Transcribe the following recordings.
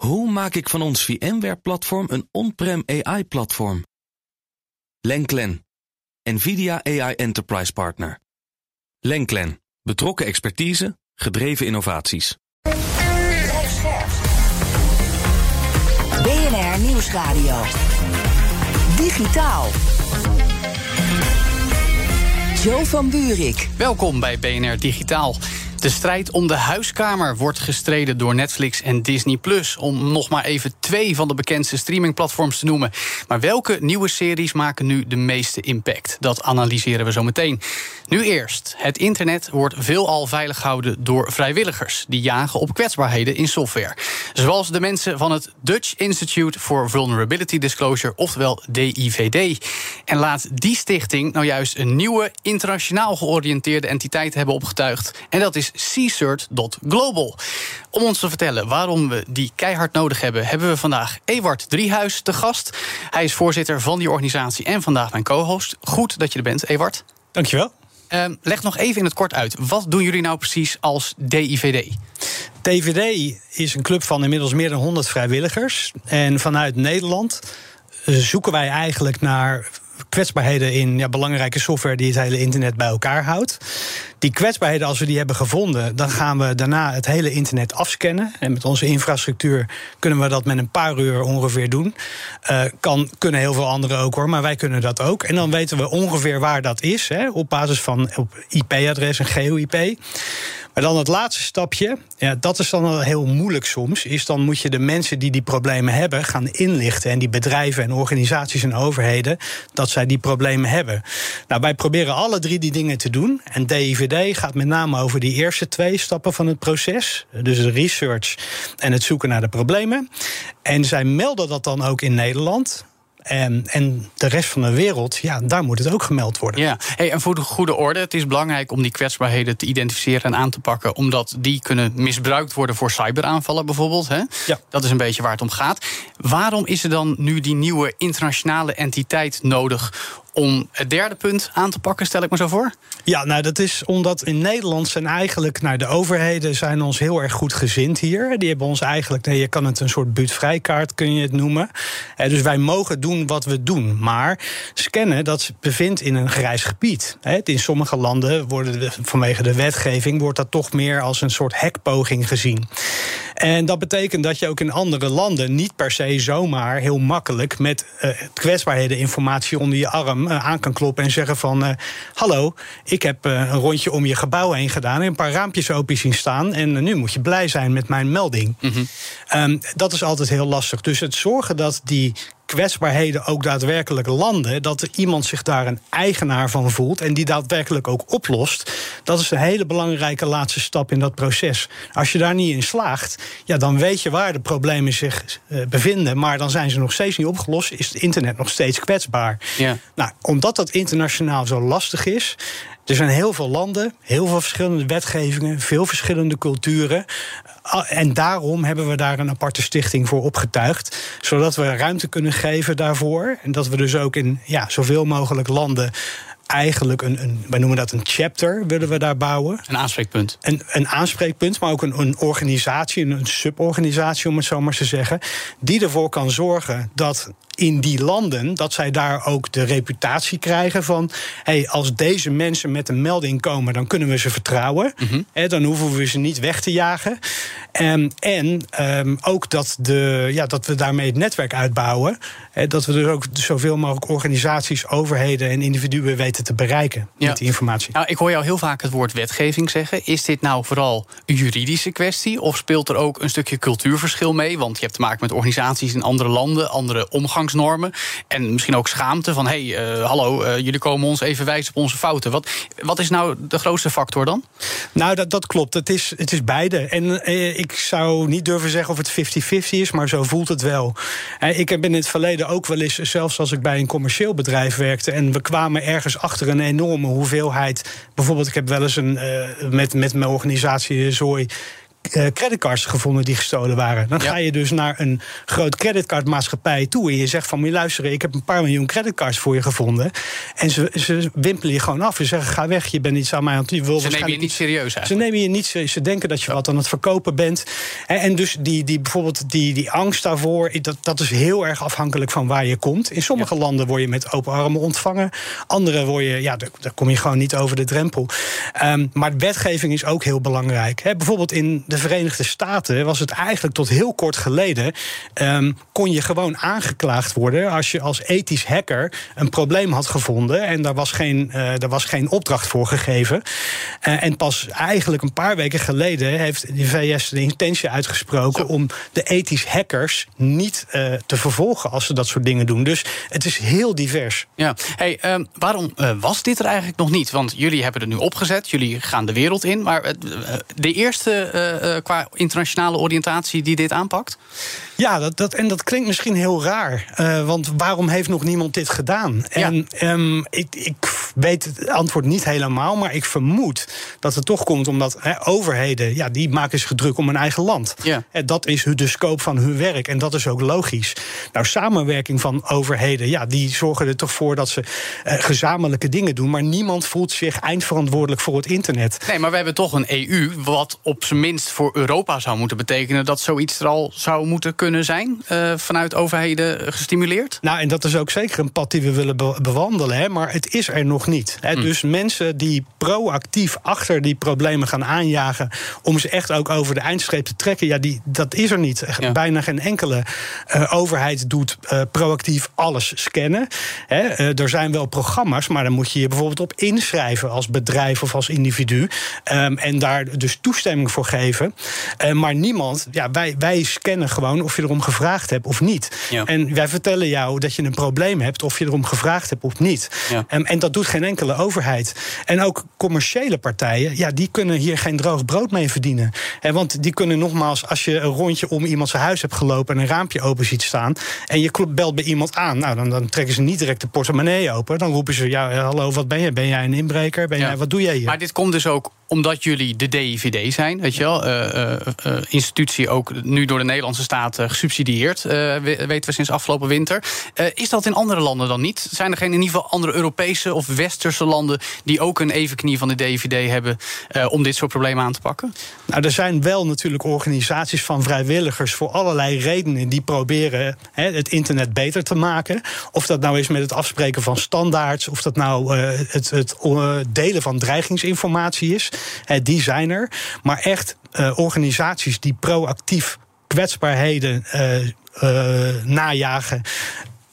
Hoe maak ik van ons VMware-platform een on-prem AI-platform? Lenklen, NVIDIA AI Enterprise Partner. Lenklen, betrokken expertise, gedreven innovaties. BNR Nieuwsradio. Digitaal. Joe van Buurik. Welkom bij BNR Digitaal. De strijd om de huiskamer wordt gestreden door Netflix en Disney Plus. Om nog maar even twee van de bekendste streamingplatforms te noemen. Maar welke nieuwe series maken nu de meeste impact? Dat analyseren we zo meteen. Nu eerst. Het internet wordt veelal veilig gehouden door vrijwilligers. Die jagen op kwetsbaarheden in software. Zoals de mensen van het Dutch Institute for Vulnerability Disclosure, oftewel DIVD. En laat die stichting nou juist een nieuwe internationaal georiënteerde entiteit hebben opgetuigd. En dat is CSERT.global. Om ons te vertellen waarom we die keihard nodig hebben, hebben we vandaag Ewart Driehuis te gast. Hij is voorzitter van die organisatie en vandaag mijn co-host. Goed dat je er bent, Ewart. Dankjewel. Uh, leg nog even in het kort uit. Wat doen jullie nou precies als DIVD? DIVD is een club van inmiddels meer dan 100 vrijwilligers. En vanuit Nederland zoeken wij eigenlijk naar kwetsbaarheden in ja, belangrijke software die het hele internet bij elkaar houdt. Die kwetsbaarheden, als we die hebben gevonden, dan gaan we daarna het hele internet afscannen. En met onze infrastructuur kunnen we dat met een paar uur ongeveer doen. Uh, kan, kunnen heel veel anderen ook hoor, maar wij kunnen dat ook. En dan weten we ongeveer waar dat is, hè, op basis van IP-adres en geo-IP. Maar dan het laatste stapje, ja, dat is dan heel moeilijk soms. Is dan moet je de mensen die die problemen hebben gaan inlichten. En die bedrijven en organisaties en overheden, dat zij die problemen hebben. Nou, wij proberen alle drie die dingen te doen. En DIVD gaat met name over die eerste twee stappen van het proces. Dus de research en het zoeken naar de problemen. En zij melden dat dan ook in Nederland. En, en de rest van de wereld, ja, daar moet het ook gemeld worden. Ja, hey, en voor de goede orde, het is belangrijk om die kwetsbaarheden te identificeren en aan te pakken, omdat die kunnen misbruikt worden voor cyberaanvallen bijvoorbeeld. Hè? Ja. Dat is een beetje waar het om gaat. Waarom is er dan nu die nieuwe internationale entiteit nodig om het derde punt aan te pakken, stel ik me zo voor? Ja, nou dat is omdat in Nederland zijn eigenlijk, nou de overheden zijn ons heel erg goed gezind hier. Die hebben ons eigenlijk, nee, je kan het een soort buurtvrijkaart kun je het noemen. dus wij mogen doen wat we doen. Maar scannen, dat bevindt in een grijs gebied. In sommige landen worden vanwege de wetgeving wordt dat toch meer als een soort hekpoging gezien. En dat betekent dat je ook in andere landen niet per se zomaar heel makkelijk met uh, kwetsbaarheden informatie onder je arm uh, aan kan kloppen en zeggen van uh, hallo, ik heb een rondje om je gebouw heen gedaan en een paar raampjes open zien staan en nu moet je blij zijn met mijn melding. Mm -hmm. um, dat is altijd heel lastig. Dus het zorgen dat die kwetsbaarheden ook daadwerkelijk landen, dat er iemand zich daar een eigenaar van voelt en die daadwerkelijk ook oplost, dat is een hele belangrijke laatste stap in dat proces. Als je daar niet in slaagt, ja, dan weet je waar de problemen zich uh, bevinden, maar dan zijn ze nog steeds niet opgelost, is het internet nog steeds kwetsbaar. Ja. Nou, omdat dat internationaal zo lastig is, er zijn heel veel landen, heel veel verschillende wetgevingen, veel verschillende culturen. En daarom hebben we daar een aparte stichting voor opgetuigd. Zodat we ruimte kunnen geven daarvoor. En dat we dus ook in ja, zoveel mogelijk landen eigenlijk een, een, wij noemen dat een chapter, willen we daar bouwen. Een aanspreekpunt. Een, een aanspreekpunt, maar ook een, een organisatie, een, suborganisatie om het zo maar te zeggen, die ervoor kan zorgen dat in die landen, dat zij daar ook de reputatie krijgen van, hey, als deze mensen met een melding komen, dan kunnen we ze vertrouwen. Mm -hmm. dan hoeven we ze niet weg te jagen. Um, en um, ook dat, de, ja, dat we daarmee het netwerk uitbouwen. He, dat we dus ook zoveel mogelijk organisaties, overheden en individuen weten te bereiken ja. met die informatie. Nou, ik hoor jou heel vaak het woord wetgeving zeggen. Is dit nou vooral een juridische kwestie? Of speelt er ook een stukje cultuurverschil mee? Want je hebt te maken met organisaties in andere landen, andere omgangsnormen. En misschien ook schaamte van: hé, hey, uh, hallo, uh, jullie komen ons even wijzen op onze fouten. Wat, wat is nou de grootste factor dan? Nou, dat, dat klopt. Het is, het is beide. En uh, ik zou niet durven zeggen of het 50-50 is, maar zo voelt het wel. Ik heb in het verleden ook wel eens, zelfs als ik bij een commercieel bedrijf werkte, en we kwamen ergens achter een enorme hoeveelheid. Bijvoorbeeld, ik heb wel eens een, uh, met, met mijn organisatie Zooi eh, creditcards gevonden die gestolen waren. Dan ga je dus naar een groot creditcardmaatschappij toe en je zegt van, luisteren, ik heb een paar miljoen creditcards voor je gevonden. En ze, ze wimpelen je gewoon af. Ze zeggen, ga weg, je bent iets aan mij aan het doen. Ze nemen je niet serieus Ze nemen je niet Ze denken dat je wat aan het verkopen bent. En dus die, die, bijvoorbeeld die, die angst daarvoor, dat, dat is heel erg afhankelijk van waar je komt. In sommige landen word je met open armen ontvangen. Andere word je, ja, daar, kom je gewoon niet over de drempel. Um, maar wetgeving is ook heel belangrijk. bijvoorbeeld in de Verenigde Staten was het eigenlijk tot heel kort geleden. Um, kon je gewoon aangeklaagd worden als je als ethisch hacker een probleem had gevonden. En daar was geen, uh, daar was geen opdracht voor gegeven. Uh, en pas eigenlijk een paar weken geleden heeft de VS de intentie uitgesproken om de ethisch hackers niet uh, te vervolgen als ze dat soort dingen doen. Dus het is heel divers. Ja, hey, uh, waarom was dit er eigenlijk nog niet? Want jullie hebben het nu opgezet, jullie gaan de wereld in. Maar de eerste qua internationale oriëntatie die dit aanpakt? Ja, dat, dat, en dat klinkt misschien heel raar. Uh, want waarom heeft nog niemand dit gedaan? En um, ik, ik weet het antwoord niet helemaal, maar ik vermoed dat het toch komt omdat overheden, ja, die maken zich druk om hun eigen land. Ja. En dat is de scope van hun werk en dat is ook logisch. Nou, samenwerking van overheden, ja, die zorgen er toch voor dat ze uh, gezamenlijke dingen doen, maar niemand voelt zich eindverantwoordelijk voor het internet. Nee, maar we hebben toch een EU, wat op zijn minst voor Europa zou moeten betekenen dat zoiets er al zou moeten kunnen zijn uh, vanuit overheden gestimuleerd? Nou, en dat is ook zeker een pad die we willen bewandelen, hè, maar het is er nog niet. Hè. Hm. Dus mensen die proactief achter die problemen gaan aanjagen om ze echt ook over de eindstreep te trekken, ja, die, dat is er niet. Bijna geen enkele uh, overheid doet uh, proactief alles scannen. Hè. er zijn wel programma's, maar dan moet je je bijvoorbeeld op inschrijven als bedrijf of als individu. Um, en daar dus toestemming voor geven. maar niemand, ja, wij, wij scannen gewoon of je erom gevraagd hebt of niet. En wij vertellen jou dat je een probleem hebt of je erom gevraagd hebt of niet. Ja. En, en dat doet geen enkele overheid. En ook commerciële partijen, ja, die kunnen hier geen droog brood mee verdienen. En want die kunnen nogmaals, als je een rondje om iemand zijn huis hebt gelopen en een raampje open ziet staan. en je belt bij iemand aan, nou dan, dan trekken ze niet direct de portemonnee open. Dan roepen ze: ja, hallo, wat ben je? Ben jij een inbreker? Ben jij, wat doe jij hier? Maar dit komt dus ook omdat jullie de DIVD zijn, weet je wel, uh, uh, institutie ook nu door de Nederlandse staat gesubsidieerd, weten we sinds afgelopen winter. is dat in andere landen dan niet? Zijn er geen in ieder geval andere Europese of westerse landen die ook een evenknie van de DIVD hebben om dit soort problemen aan te pakken? Nou, er zijn wel natuurlijk organisaties van vrijwilligers voor allerlei redenen die proberen het internet beter te maken. Of dat nou is met het afspreken van standaards, of dat nou het, het delen van dreigingsinformatie is die zijn er. Maar echt uh, organisaties die proactief kwetsbaarheden uh, najagen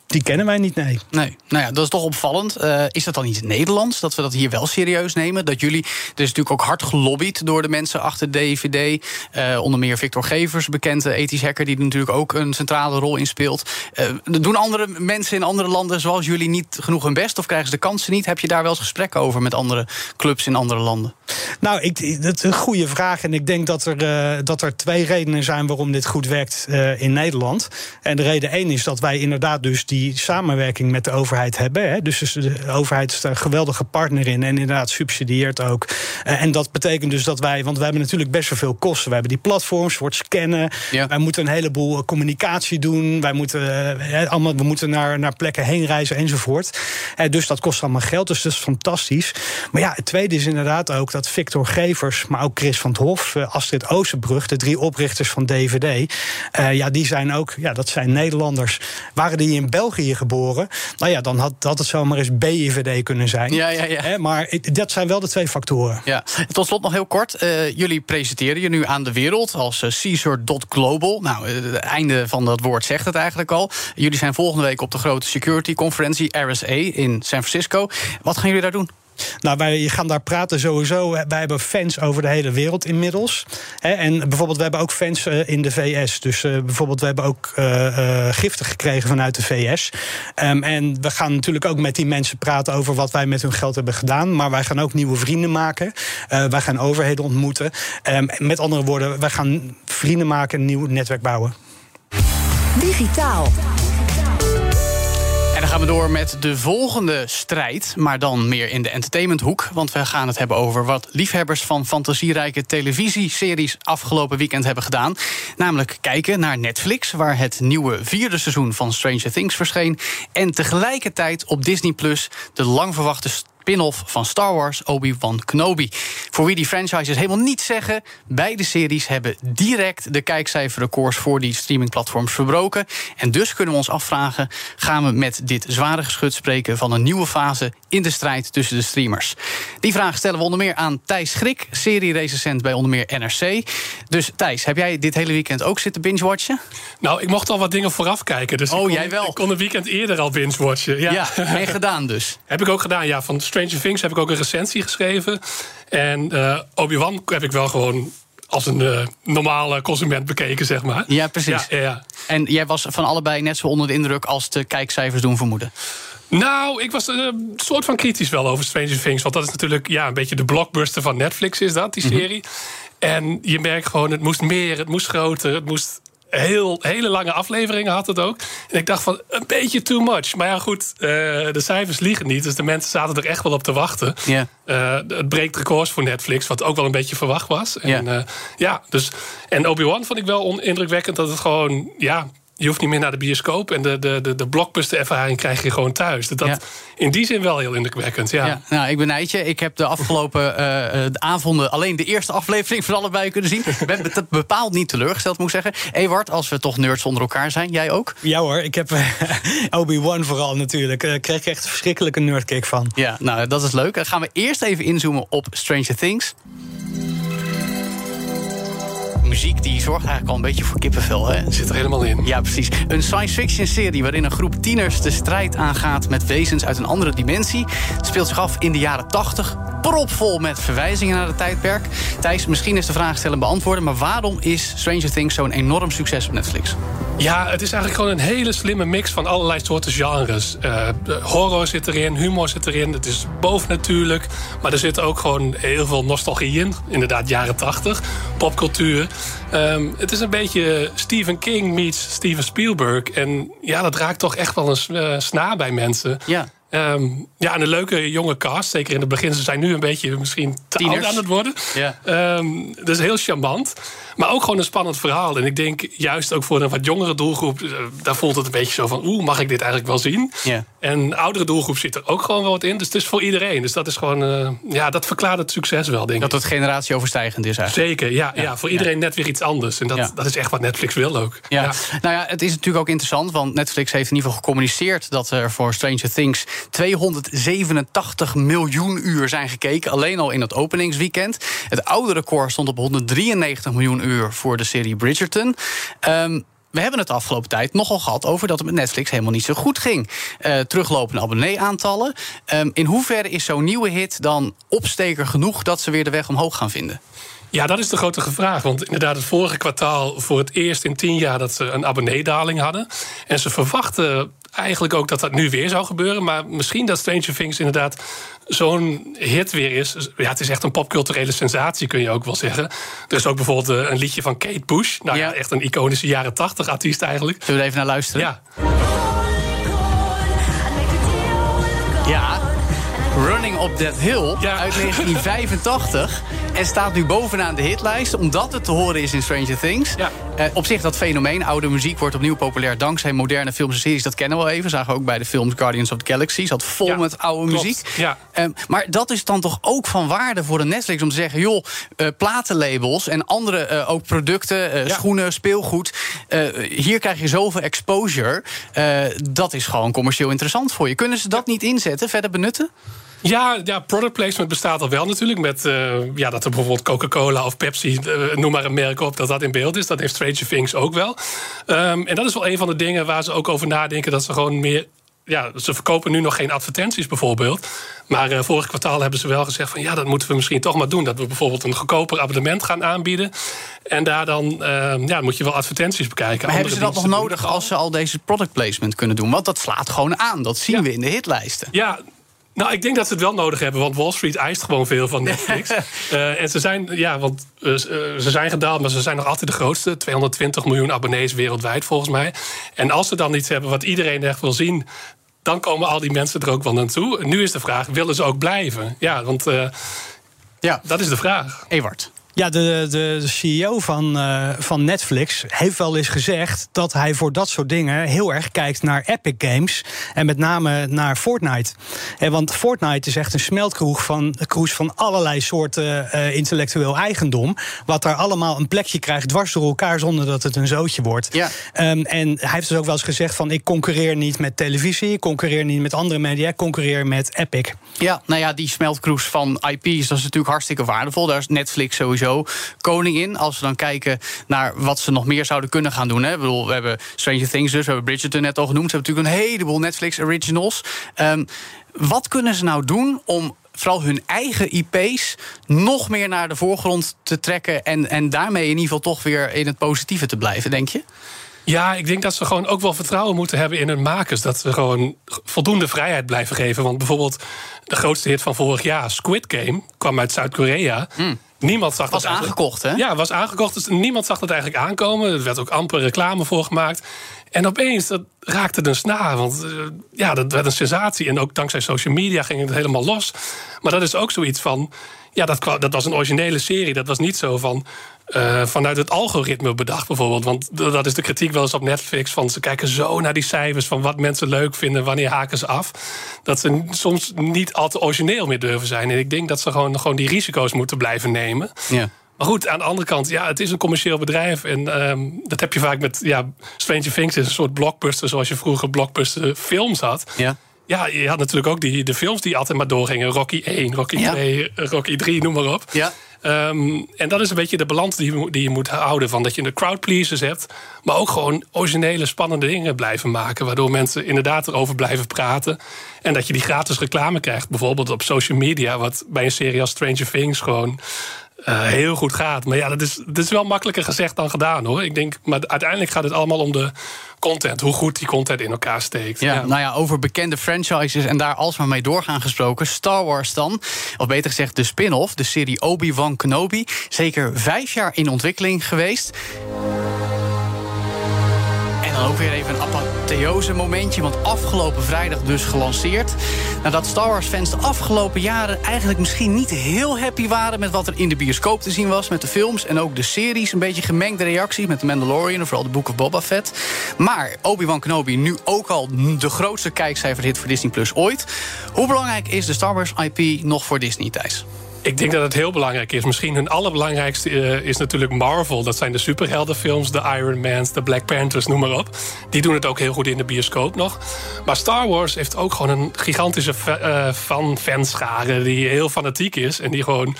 die kennen wij niet, nee. Nee, nou ja, dat is toch opvallend. Uh, is dat dan niet Nederlands, dat we dat hier wel serieus nemen? Dat jullie, er is natuurlijk ook hard gelobbyd door de mensen achter DVD. Uh, onder meer Victor Gevers, bekende ethisch hacker... die natuurlijk ook een centrale rol in speelt. Uh, doen andere mensen in andere landen zoals jullie niet genoeg hun best? Of krijgen ze de kansen niet? Heb je daar wel eens gesprekken over met andere clubs in andere landen? Nou, ik, dat is een goede vraag. En ik denk dat er, dat er twee redenen zijn waarom dit goed werkt in Nederland. En de reden één is dat wij inderdaad dus... die die samenwerking met de overheid hebben. Hè. Dus de overheid is een geweldige partner in en inderdaad subsidieert ook. Eh, en dat betekent dus dat wij, want we hebben natuurlijk best wel veel kosten. We hebben die platforms het scannen. Wij moeten een heleboel communicatie doen. Wij moeten, eh, allemaal, we moeten naar, naar plekken heen reizen enzovoort. Dus dat kost allemaal geld, dus dat is fantastisch. Maar ja, het tweede is inderdaad ook dat Victor Gevers, maar ook Chris van het Hof, Astrid Oosterbrug, de drie oprichters van DVD, ja, die zijn ook, ja, dat zijn Nederlanders. Waren die in België? België geboren. Nou ja, dan had, had het zomaar eens BIVD kunnen zijn. Ja, ja, ja. maar dat zijn wel de twee factoren. Ja. Tot slot nog heel kort. Uh, jullie presenteren je nu aan de wereld als uh, Caesar.global. Nou, het einde van dat woord zegt het eigenlijk al. Jullie zijn volgende week op de grote security conferentie RSA in San Francisco. Wat gaan jullie daar doen? Nou, wij gaan daar praten sowieso. Wij hebben fans over de hele wereld inmiddels. En bijvoorbeeld, we hebben ook fans eh, in de VS. Dus eh, bijvoorbeeld, we hebben ook uh, giften gekregen vanuit de VS. Um, en we gaan natuurlijk ook met die mensen praten over wat wij met hun geld hebben gedaan. Maar wij gaan ook nieuwe vrienden maken. Wij gaan overheden ontmoeten. Um, met andere woorden, wij gaan vrienden maken en een nieuw netwerk bouwen. Digitaal. En dan gaan we door met de volgende strijd, maar dan meer in de entertainmenthoek. Want we gaan het hebben over wat liefhebbers van fantasierijke televisieseries afgelopen weekend hebben gedaan. Namelijk kijken naar Netflix, waar het nieuwe vierde seizoen van Stranger Things verscheen. En tegelijkertijd op Disney Plus de lang verwachte spin-off van Star Wars, Obi-Wan Kenobi. Voor wie die franchises helemaal niet zeggen, beide series hebben direct de kijkcijferrecords voor die streamingplatforms verbroken. En dus kunnen we ons afvragen: gaan we met dit zware geschut spreken van een nieuwe fase in de strijd tussen de streamers? Die vraag stellen we onder meer aan Thijs Schrik, serie-recensent bij onder meer NRC. Dus Thijs, heb jij dit hele weekend ook zitten binge-watchen? Nou, ik mocht al wat dingen vooraf kijken. Dus oh, kon, jij wel? Ik kon een weekend eerder al binge-watchen. Ja, ja en gedaan dus? heb ik ook gedaan, ja. Van Stranger Things heb ik ook een recensie geschreven. En uh, Obi-Wan heb ik wel gewoon als een uh, normale consument bekeken, zeg maar. Ja, precies. Ja, ja. En jij was van allebei net zo onder de indruk als de kijkcijfers doen vermoeden? Nou, ik was een soort van kritisch wel over Stranger Things. Want dat is natuurlijk ja, een beetje de blockbuster van Netflix, is dat, die serie. Mm -hmm. En je merkt gewoon, het moest meer, het moest groter, het moest heel, hele lange afleveringen had het ook. En ik dacht van, een beetje too much. Maar ja, goed, uh, de cijfers liegen niet. Dus de mensen zaten er echt wel op te wachten. Yeah. Uh, het breekt records voor Netflix, wat ook wel een beetje verwacht was. En, yeah. uh, ja, dus, en Obi-Wan vond ik wel indrukwekkend dat het gewoon... Ja, je hoeft niet meer naar de bioscoop. En de, de, de, de blockbuster-ervaring krijg je gewoon thuis. Dat, Ja. In die zin wel heel indrukwekkend, ja. Ja, nou, ik ben je. Ik heb de afgelopen eh, eh, de avonden alleen de eerste aflevering van allebei kunnen zien. Ik ben be- bepaald niet teleurgesteld, moet ik zeggen. Ewart, als we toch nerds onder elkaar zijn, jij ook? Ja hoor, ik heb eh, Obi-Wan vooral natuurlijk. Daar kreeg ik echt een verschrikkelijke nerdkick van. Ja, nou, dat is leuk. Dan gaan we eerst even inzoomen op Stranger Things. Muziek die zorgt eigenlijk al een beetje voor kippenvel, hè? Zit er helemaal in. Ja, precies. Een science fiction serie waarin een groep tieners de strijd aangaat met wezens uit een andere dimensie. Het speelt zich af in de jaren 80. Propvol met verwijzingen naar het tijdperk. Thijs, misschien is de vraag stellen beantwoorden, maar waarom is Stranger Things zo'n enorm succes op Netflix? Ja, het is eigenlijk gewoon een hele slimme mix van allerlei soorten genres. Uh, horror zit erin, humor zit erin, het is bovennatuurlijk. Maar er zit ook gewoon heel veel nostalgie in. Inderdaad, jaren 80, popcultuur. Um, het is een beetje Stephen King meets Steven Spielberg. En ja, dat raakt toch echt wel een uh, snaar bij mensen. Ja. Um, ja, en een leuke jonge cast. Zeker in het begin. Ze zijn nu een beetje misschien te Tieners. oud aan het worden. Ja. Um, dat is heel charmant. Maar ook gewoon een spannend verhaal. En ik denk juist ook voor een wat jongere doelgroep... Uh, daar voelt het een beetje zo van... oeh, mag ik dit eigenlijk wel zien? Ja. En een oudere doelgroep zit er ook gewoon wel wat in. Dus het is voor iedereen. Dus dat is gewoon... Uh, ja, dat verklaart het succes wel, denk dat ik. Dat het generatieoverstijgend is eigenlijk. Zeker, ja. ja, ja voor iedereen net weer iets anders. En dat, dat is echt wat Netflix wil ook. Ja. nou ja, het is natuurlijk ook interessant, want Netflix heeft in ieder geval gecommuniceerd dat er voor Stranger Things 287 miljoen uur zijn gekeken, alleen al in het openingsweekend. Het oude record stond op 193 miljoen uur voor de serie Bridgerton. Um, we hebben het afgelopen tijd nogal gehad over dat het met Netflix helemaal niet zo goed ging. Uh, teruglopende abonnee-aantallen. Um, in hoeverre is zo'n nieuwe hit dan opsteker genoeg dat ze weer de weg omhoog gaan vinden? Ja, dat is de grote vraag. Want inderdaad, het vorige kwartaal voor het eerst in tien jaar dat ze een abonneedaling hadden. En ze verwachten eigenlijk ook dat dat nu weer zou gebeuren. Maar misschien dat Stranger Things inderdaad zo'n hit weer is. Ja, het is echt een popculturele sensatie, kun je ook wel zeggen. Er is ook bijvoorbeeld eh, een liedje van Kate Bush. Nou ja, Ja. echt een iconische jaren tachtig artiest eigenlijk. Zullen we er even naar luisteren? Ja, Ja. Running Up That Hill Ja. uit 1985. En staat nu bovenaan de hitlijst, omdat het te horen is in Stranger Things. Ja. Eh, op zich dat fenomeen, oude muziek, wordt opnieuw populair dankzij moderne films en series. Dat kennen we wel even. Zagen we ook bij de films Guardians of the Galaxy. Zat vol Ja, met oude klopt. muziek. Ja. Ehm, maar dat is dan toch ook van waarde voor een Netflix om te zeggen: joh, eh, platenlabels en andere eh, ook producten, eh, schoenen, speelgoed. eh, hier krijg je zoveel exposure. Eh, dat is gewoon commercieel interessant voor je. Kunnen ze dat niet inzetten, verder benutten? Ja, ja, product placement bestaat al wel natuurlijk. Met eh, ja, dat er bijvoorbeeld Coca-Cola of Pepsi, eh, noem maar een merk op, dat dat in beeld is. Dat heeft Stranger Things ook wel. Ehm, en dat is wel een van de dingen waar ze ook over nadenken. Dat ze gewoon meer. Ja, ze verkopen nu nog geen advertenties bijvoorbeeld. Maar eh, vorig kwartaal hebben ze wel gezegd van ja, dat moeten we misschien toch maar doen. Dat we bijvoorbeeld een goedkoper abonnement gaan aanbieden. En daar dan ehm, ja, moet je wel advertenties bekijken. Maar hebben ze dat nog nodig als ze al deze product placement kunnen doen? Want dat slaat gewoon aan. Dat zien Ja. we in de hitlijsten. Ja, nou, ik denk dat ze het wel nodig hebben, want Wall Street eist gewoon veel van Netflix. Eh, en ze zijn, ja, want eh, ze zijn gedaald, maar ze zijn nog altijd de grootste. 220 miljoen abonnees wereldwijd, volgens mij. En als ze dan iets hebben wat iedereen echt wil zien, dan komen al die mensen er ook wel naartoe. Nu is de vraag, willen ze ook blijven? Ja, want uh, ja. dat is de vraag. Ewart. Ja, de, de, CEO van, uh, van Netflix heeft wel eens gezegd dat hij voor dat soort dingen heel erg kijkt naar Epic Games. En met name naar Fortnite. En want Fortnite is echt een smeltkroeg van, kroes van allerlei soorten uh, intellectueel eigendom. Wat daar allemaal een plekje krijgt dwars door elkaar zonder dat het een zootje wordt. Ja. Um, en hij heeft dus ook wel eens gezegd van ik concurreer niet met televisie, ik concurreer niet met andere media, ik concurreer met Epic. Ja, nou ja, die smeltkroes van IP's, dat is natuurlijk hartstikke waardevol. Daar is Netflix sowieso koning in. Als we dan kijken naar wat ze nog meer zouden kunnen gaan doen. Hè. Ik bedoel, we hebben Stranger Things dus, we hebben Bridgerton net al genoemd. Ze hebben natuurlijk een heleboel Netflix originals. Um, wat kunnen ze nou doen om vooral hun eigen IP's nog meer naar de voorgrond te trekken... en, en daarmee in ieder geval toch weer in het positieve te blijven, denk je? Ja, ik denk dat ze gewoon ook wel vertrouwen moeten hebben in hun makers. Dat ze gewoon voldoende vrijheid blijven geven. Want bijvoorbeeld de grootste hit van vorig jaar, Squid Game, kwam uit Zuid-Korea. Mm. Niemand zag was dat aangekocht, hè? Ja, was aangekocht. Dus niemand zag dat eigenlijk aankomen. Er werd ook amper reclame voor gemaakt. En opeens, dat raakte een snaar. Want uh, ja, dat werd een sensatie. En ook dankzij social media ging het helemaal los. Maar dat is ook zoiets van... Ja, dat, dat was een originele serie. Dat was niet zo van... Uh, vanuit het algoritme bedacht bijvoorbeeld. Want dat is de kritiek wel eens op Netflix. Van ze kijken zo naar die cijfers van wat mensen leuk vinden, wanneer haken ze af. Dat ze soms niet al te origineel meer durven zijn. En ik denk dat ze gewoon, gewoon die risico's moeten blijven nemen. Ja. Maar goed, aan de andere kant, ja, het is een commercieel bedrijf. En um, dat heb je vaak met ja, Stranger Things is een soort blockbuster, zoals je vroeger blockbuster films had. Ja. Ja, je had natuurlijk ook die, de films die altijd maar doorgingen. Rocky 1, Rocky 2, Rocky 3, noem maar op. Ja. Um, en dat is een beetje de balans die je, die je moet houden. Van dat je de crowdpleasers hebt. Maar ook gewoon originele, spannende dingen blijven maken. Waardoor mensen inderdaad erover blijven praten. En dat je die gratis reclame krijgt. Bijvoorbeeld op social media. Wat bij een serie als Stranger Things gewoon uh, heel goed gaat. Maar ja, dat is, dat is wel makkelijker gezegd dan gedaan hoor. Ik denk, maar uiteindelijk gaat het allemaal om de content. Hoe goed die content in elkaar steekt. Ja, Nou ja, over bekende franchises en daar alsmaar mee doorgaan gesproken. Star Wars dan. Of beter gezegd, de spin-off, de serie Obi-Wan Kenobi. Zeker vijf jaar in ontwikkeling geweest dan ook weer even een apotheose momentje. Want afgelopen vrijdag dus gelanceerd. Nadat Star Wars fans de afgelopen jaren eigenlijk misschien niet heel happy waren met wat er in de bioscoop te zien was. Met de films en ook de series. Een beetje gemengde reacties met The Mandalorian en vooral de Book of Boba Fett. Maar Obi-Wan Kenobi nu ook al de grootste kijkcijferhit voor Disney Plus ooit. Hoe belangrijk is de Star Wars IP nog voor Disney, Thijs? Ik denk dat het heel belangrijk is. Misschien hun allerbelangrijkste uh, is natuurlijk Marvel. Dat zijn de superheldenfilms, de Iron Mans, de Black Panthers, noem maar op. Die doen het ook heel goed in de bioscoop nog. Maar Star Wars heeft ook gewoon een gigantische uh, fan fanschare... die heel fanatiek is en die gewoon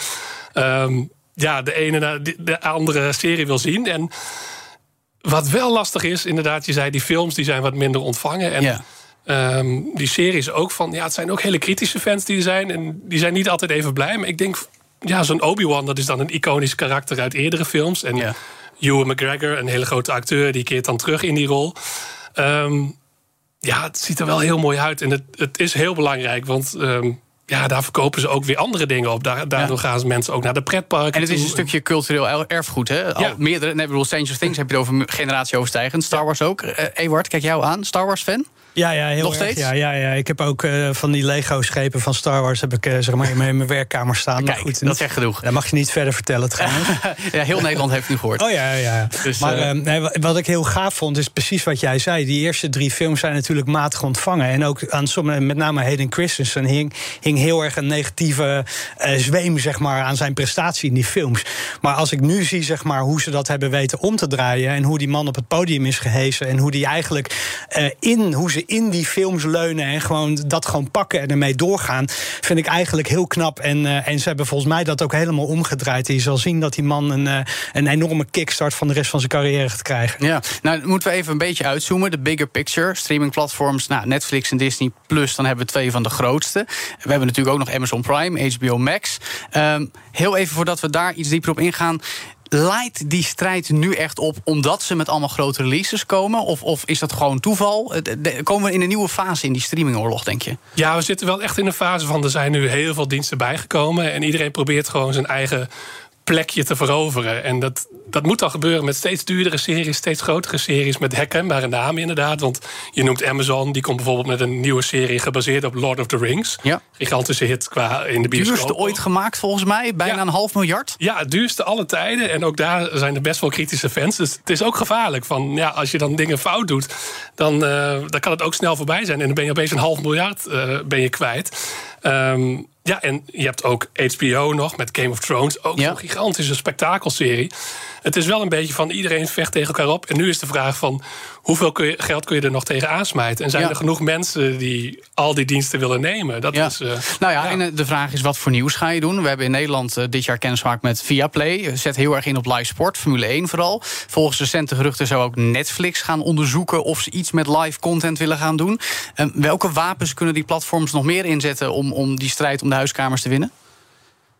um, ja, de ene naar de andere serie wil zien. En wat wel lastig is, inderdaad, je zei die films die zijn wat minder ontvangen. En ja Um, die series ook van, ja, het zijn ook hele kritische fans die er zijn. En die zijn niet altijd even blij. Maar ik denk, ja, zo'n Obi-Wan, dat is dan een iconisch karakter uit eerdere films. En ja. Ewan McGregor, een hele grote acteur, die keert dan terug in die rol. Um, ja, het ziet er wel heel mooi uit. En het, het is heel belangrijk, want um, ja, daar verkopen ze ook weer andere dingen op. Daardoor gaan ze mensen ook naar de pretparken. En het is een stukje cultureel erfgoed, hè? Al meerdere, nee, bedoel, Stranger Things heb je het over generatie overstijgend. Star Wars ook. Uh, Ewart, kijk jou aan. Star Wars fan? Ja, ja, heel Nog erg. steeds? Ja, ja, ja. Ik heb ook uh, van die Lego-schepen van Star Wars heb ik, uh, zeg maar in mijn werkkamer staan. Kijk, goed, dat zegt genoeg. Dat mag je niet verder vertellen trouwens. ja, heel Nederland heeft nu gehoord. Oh ja, ja. Dus, maar uh, nee, wat ik heel gaaf vond, is precies wat jij zei. Die eerste drie films zijn natuurlijk matig ontvangen. En ook aan sommige, met name Hayden Christensen, hing, hing heel erg een negatieve zweem zeg maar, aan zijn prestatie in die films. Maar als ik nu zie zeg maar, hoe ze dat hebben weten om te draaien. En hoe die man op het podium is gehezen. En hoe die eigenlijk in, hoe ze in die films leunen en gewoon dat gewoon pakken en ermee doorgaan, vind ik eigenlijk heel knap. En, uh, en ze hebben volgens mij dat ook helemaal omgedraaid. Je zal zien dat die man een, uh, een enorme kickstart van de rest van zijn carrière gaat krijgen. Ja, nou moeten we even een beetje uitzoomen. De bigger picture, streamingplatforms, nou, Netflix en Disney Plus, dan hebben we twee van de grootste. We hebben natuurlijk ook nog Amazon Prime, HBO Max. Um, heel even voordat we daar iets dieper op ingaan leidt die strijd nu echt op omdat ze met allemaal grote releases komen? Of, of is dat gewoon toeval? Komen we in een nieuwe fase in die streamingoorlog, denk je? Ja, we zitten wel echt in een fase van er zijn nu heel veel diensten bijgekomen. En iedereen probeert gewoon zijn eigen plekje te veroveren. En dat, dat moet dan gebeuren met steeds duurdere series, steeds grotere series met herkenbare namen inderdaad. Want je noemt Amazon, die komt bijvoorbeeld met een nieuwe serie gebaseerd op Lord of the Rings. Ja. Gigantische hit qua in de bioscoop. Duurste ooit gemaakt volgens mij, bijna Ja. een half miljard. Ja, het duurste alle tijden. En ook daar zijn er best wel kritische fans. Dus het is ook gevaarlijk. Van, ja, als je dan dingen fout doet, dan, eh, dan kan het ook snel voorbij zijn. En dan ben je opeens een half miljard eh, ben je kwijt. Ehm, ja, en je hebt ook HBO nog met Game of Thrones. Ook Ja. zo'n gigantische spektakelserie. Het is wel een beetje van iedereen vecht tegen elkaar op. En nu is de vraag van hoeveel kun je, geld kun je er nog tegen aansmijten? En zijn Ja. er genoeg mensen die al die diensten willen nemen? Dat Ja. is, eh, Nou ja, en eh, de vraag is wat voor nieuws ga je doen? We hebben in Nederland eh, dit jaar kennis gemaakt met Viaplay. Zet heel erg in op live sport, Formule 1 vooral. Volgens recente geruchten zou ook Netflix gaan onderzoeken... of ze iets met live content willen gaan doen. Eh, welke wapens kunnen die platforms nog meer inzetten... om, om die strijd om de huiskamers te winnen?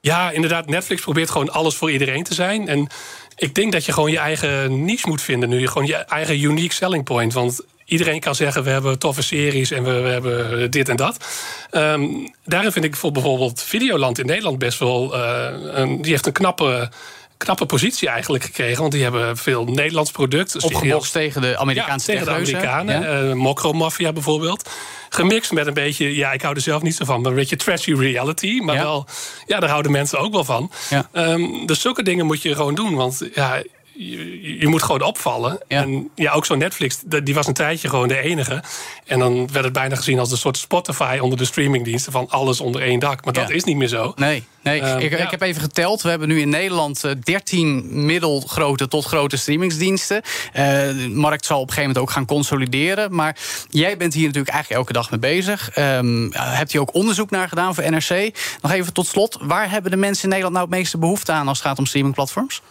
Ja, inderdaad. Netflix probeert gewoon alles voor iedereen te zijn. En ik denk dat je gewoon je eigen niche moet vinden nu. Gewoon je eigen unique selling point. Want iedereen kan zeggen, we hebben toffe series en we, hebben dit en dat. Ehm, daarin vind ik voor bijvoorbeeld Videoland in Nederland best wel... eh, een, die heeft een knappe, knappe positie eigenlijk gekregen. Want die hebben veel Nederlands product. Opgebokst tegen de Amerikaanse ja, tegen de. Amerikanen. Ja? eh Mokro Mafia bijvoorbeeld. Gemixt met een beetje, ja, ik hou er zelf niet zo van, maar een beetje trashy reality. Maar Ja. wel, ja, daar houden mensen ook wel van. Ja. Ehm, dus zulke dingen moet je gewoon doen. Want ja, je, je moet gewoon opvallen. Ja. En ja, ook zo'n Netflix, die was een tijdje gewoon de enige. En dan werd het bijna gezien als een soort Spotify onder de streamingdiensten. Van alles onder één dak. Maar dat is niet meer zo. Nee, nee. Ehm, ik, ja. ik heb even geteld. We hebben nu in Nederland eh, 13 middelgrote tot grote streamingsdiensten. Eh, de markt zal op een gegeven moment ook gaan consolideren. Maar jij bent hier natuurlijk eigenlijk elke dag mee bezig. Ehm, hebt u ook onderzoek naar gedaan voor NRC? Nog even tot slot. Waar hebben de mensen in Nederland nou het meeste behoefte aan als het gaat om streamingplatforms?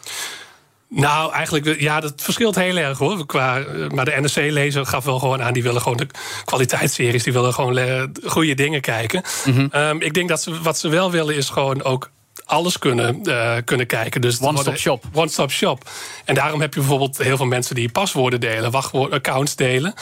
Nou, eigenlijk, ja, dat verschilt heel erg hoor. Qua, eh, maar de NRC-lezer gaf wel gewoon aan, die willen gewoon de kwaliteitsseries, die willen gewoon goede dingen kijken. Mhm. Ehm, ik denk dat ze, wat ze wel willen is gewoon ook alles kunnen, eh, kunnen kijken. Dus One-stop shop. One-stop shop. En daarom heb je bijvoorbeeld heel veel mensen die paswoorden delen, wachtwoordaccounts delen.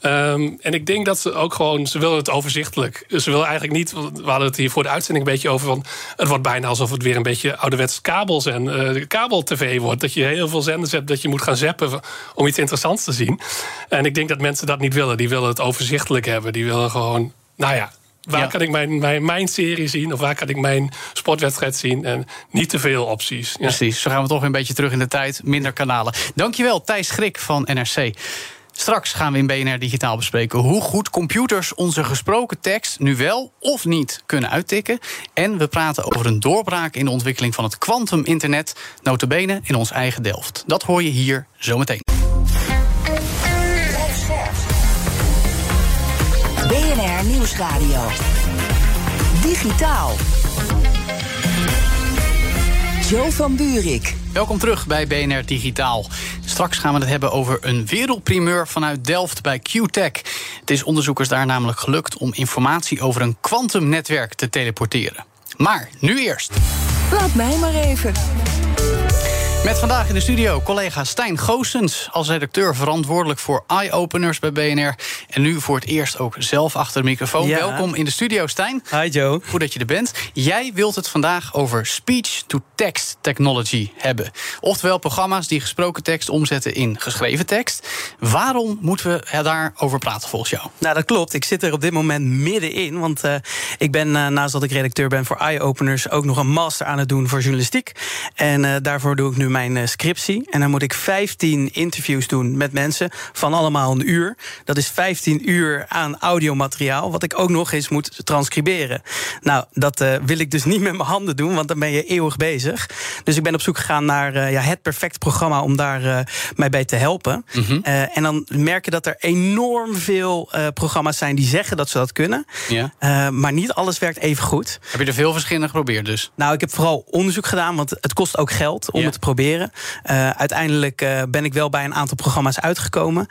Ehm, en ik denk dat ze ook gewoon, ze willen het overzichtelijk. Ze willen eigenlijk niet, we hadden het hier voor de uitzending een beetje over van, het wordt bijna alsof het weer een beetje ouderwets kabels en eh kabel-tv wordt. Dat je heel veel zenders hebt dat je moet gaan zappen om iets interessants te zien. En ik denk dat mensen dat niet willen. Die willen het overzichtelijk hebben. Die willen gewoon, nou ja. Waar Ja. kan ik mijn, mijn, mijn serie zien? Of waar kan ik mijn sportwedstrijd zien? En niet te veel opties. Ja. Precies, zo gaan we toch weer een beetje terug in de tijd. Minder kanalen. Dankjewel, Thijs Grik van NRC. Straks gaan we in BNR Digitaal bespreken hoe goed computers onze gesproken tekst nu wel of niet kunnen uittikken. En we praten over een doorbraak in de ontwikkeling van het kwantum-internet, notabene in ons eigen Delft. Dat hoor je hier zometeen. Nieuwsradio. Digitaal. Joe van Buurik. Welkom terug bij BNR Digitaal. Straks gaan we het hebben over een wereldprimeur vanuit Delft bij QTech. Het is onderzoekers daar namelijk gelukt om informatie over een kwantumnetwerk te teleporteren. Maar nu eerst. Laat mij maar even. Met vandaag in de studio collega Stijn Goossens... als redacteur verantwoordelijk voor eye-openers bij BNR... en nu voor het eerst ook zelf achter de microfoon. Ja. Welkom in de studio, Stijn. Hi Joe. Goed dat je er bent. Jij wilt het vandaag over speech-to-text technology hebben. Oftewel programma's die gesproken tekst omzetten in geschreven tekst. Waarom moeten we daarover praten volgens jou? Nou, dat klopt. Ik zit er op dit moment middenin. Want eh, ik ben, eh, naast dat ik redacteur ben voor Eye-Openers... ook nog een master aan het doen voor journalistiek. En eh, daarvoor doe ik nu mijn eh, scriptie. En dan moet ik 15 interviews doen met mensen van allemaal een uur. Dat is 15 uur aan audiomateriaal... wat ik ook nog eens moet transcriberen. Nou, dat eh, wil ik dus niet met mijn handen doen... want dan ben je eeuwig bezig. Dus ik ben op zoek gegaan naar eh, ja, het perfecte programma... om daar mij bij te helpen. Eh, en dan merk je dat er enorm veel programma's zijn... die zeggen dat ze dat kunnen. Ja. Maar niet alles werkt even goed. Heb je er veel verschillende geprobeerd dus? Nou, ik heb vooral onderzoek gedaan, want het kost ook geld om Ja. het te proberen. Eh, uiteindelijk eh, ben ik wel bij een aantal programma's uitgekomen.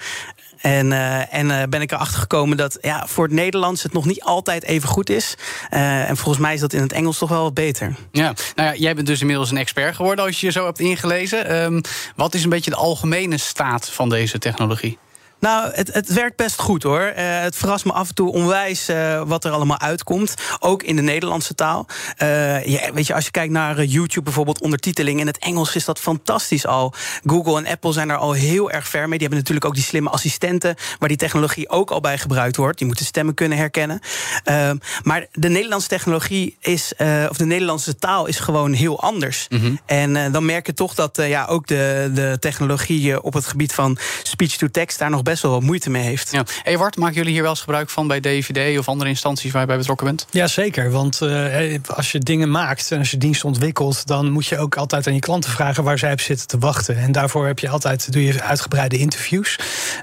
En, eh, en ben ik erachter gekomen dat ja, voor het Nederlands het nog niet altijd even goed is. En volgens mij is dat in het Engels toch wel wat beter. Ja, nou ja, jij bent dus inmiddels een expert geworden als je je zo hebt ingelezen. Ehm, wat is een beetje de algemene staat van deze technologie? Nou, het, het werkt best goed hoor. Uh, het verrast me af en toe onwijs uh, wat er allemaal uitkomt. Ook in de Nederlandse taal. Uh, ja, weet je, als je kijkt naar YouTube bijvoorbeeld, ondertiteling in het Engels is dat fantastisch al. Google en Apple zijn er al heel erg ver mee. Die hebben natuurlijk ook die slimme assistenten, waar die technologie ook al bij gebruikt wordt. Die moeten stemmen kunnen herkennen. Ehm, maar de Nederlandse technologie is, of de Nederlandse taal is gewoon heel anders. Mm -hmm. En dan merk je toch dat ja, ook de, de technologie op het gebied van speech-to-text daar nog best wel wat moeite mee heeft. Ja. Ewart, maken jullie hier wel eens gebruik van bij DVD of andere instanties waar je bij betrokken bent? Ja, zeker. Want uh, als je dingen maakt en als je dienst ontwikkelt, dan moet je ook altijd aan je klanten vragen waar zij op zitten te wachten. En daarvoor heb je altijd doe je uitgebreide interviews.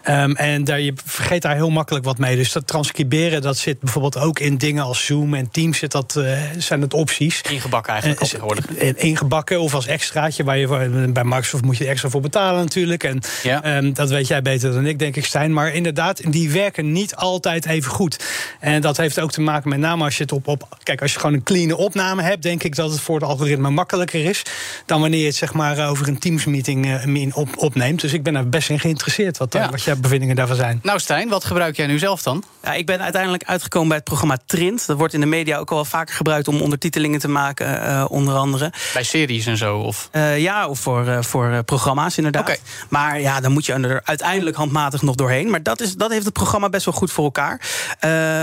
Um, en daar, je vergeet daar heel makkelijk wat mee. Dus dat transcriberen, dat zit bijvoorbeeld ook in dingen als Zoom en Teams, zit dat, uh, zijn het opties. Ingebakken eigenlijk uh, tegenwoordig. Ingebakken of als extraatje, waar je bij Microsoft moet je er extra voor betalen natuurlijk. En ja. um, dat weet jij beter dan ik, denk ik, Stijn. Maar inderdaad, die werken niet altijd even goed. En dat heeft ook te maken met name als je het op. op kijk, als je gewoon een clean opname hebt, denk ik dat het voor het algoritme makkelijker is. dan wanneer je het zeg maar over een Teams-meeting uh, op, opneemt. Dus ik ben er best in geïnteresseerd wat, ja. wat jouw bevindingen daarvan zijn. Nou, Stijn, wat gebruik jij nu zelf dan? Ja, ik ben uiteindelijk uitgekomen bij het programma Trint. Dat wordt in de media ook al wel vaker gebruikt om ondertitelingen te maken, uh, onder andere. Bij series en zo? Of? Uh, ja, of voor, voor programma's inderdaad. Okay. Maar ja, dan moet je er uiteindelijk handmatig nog doorheen. Maar dat, is, dat heeft het programma best wel goed voor elkaar.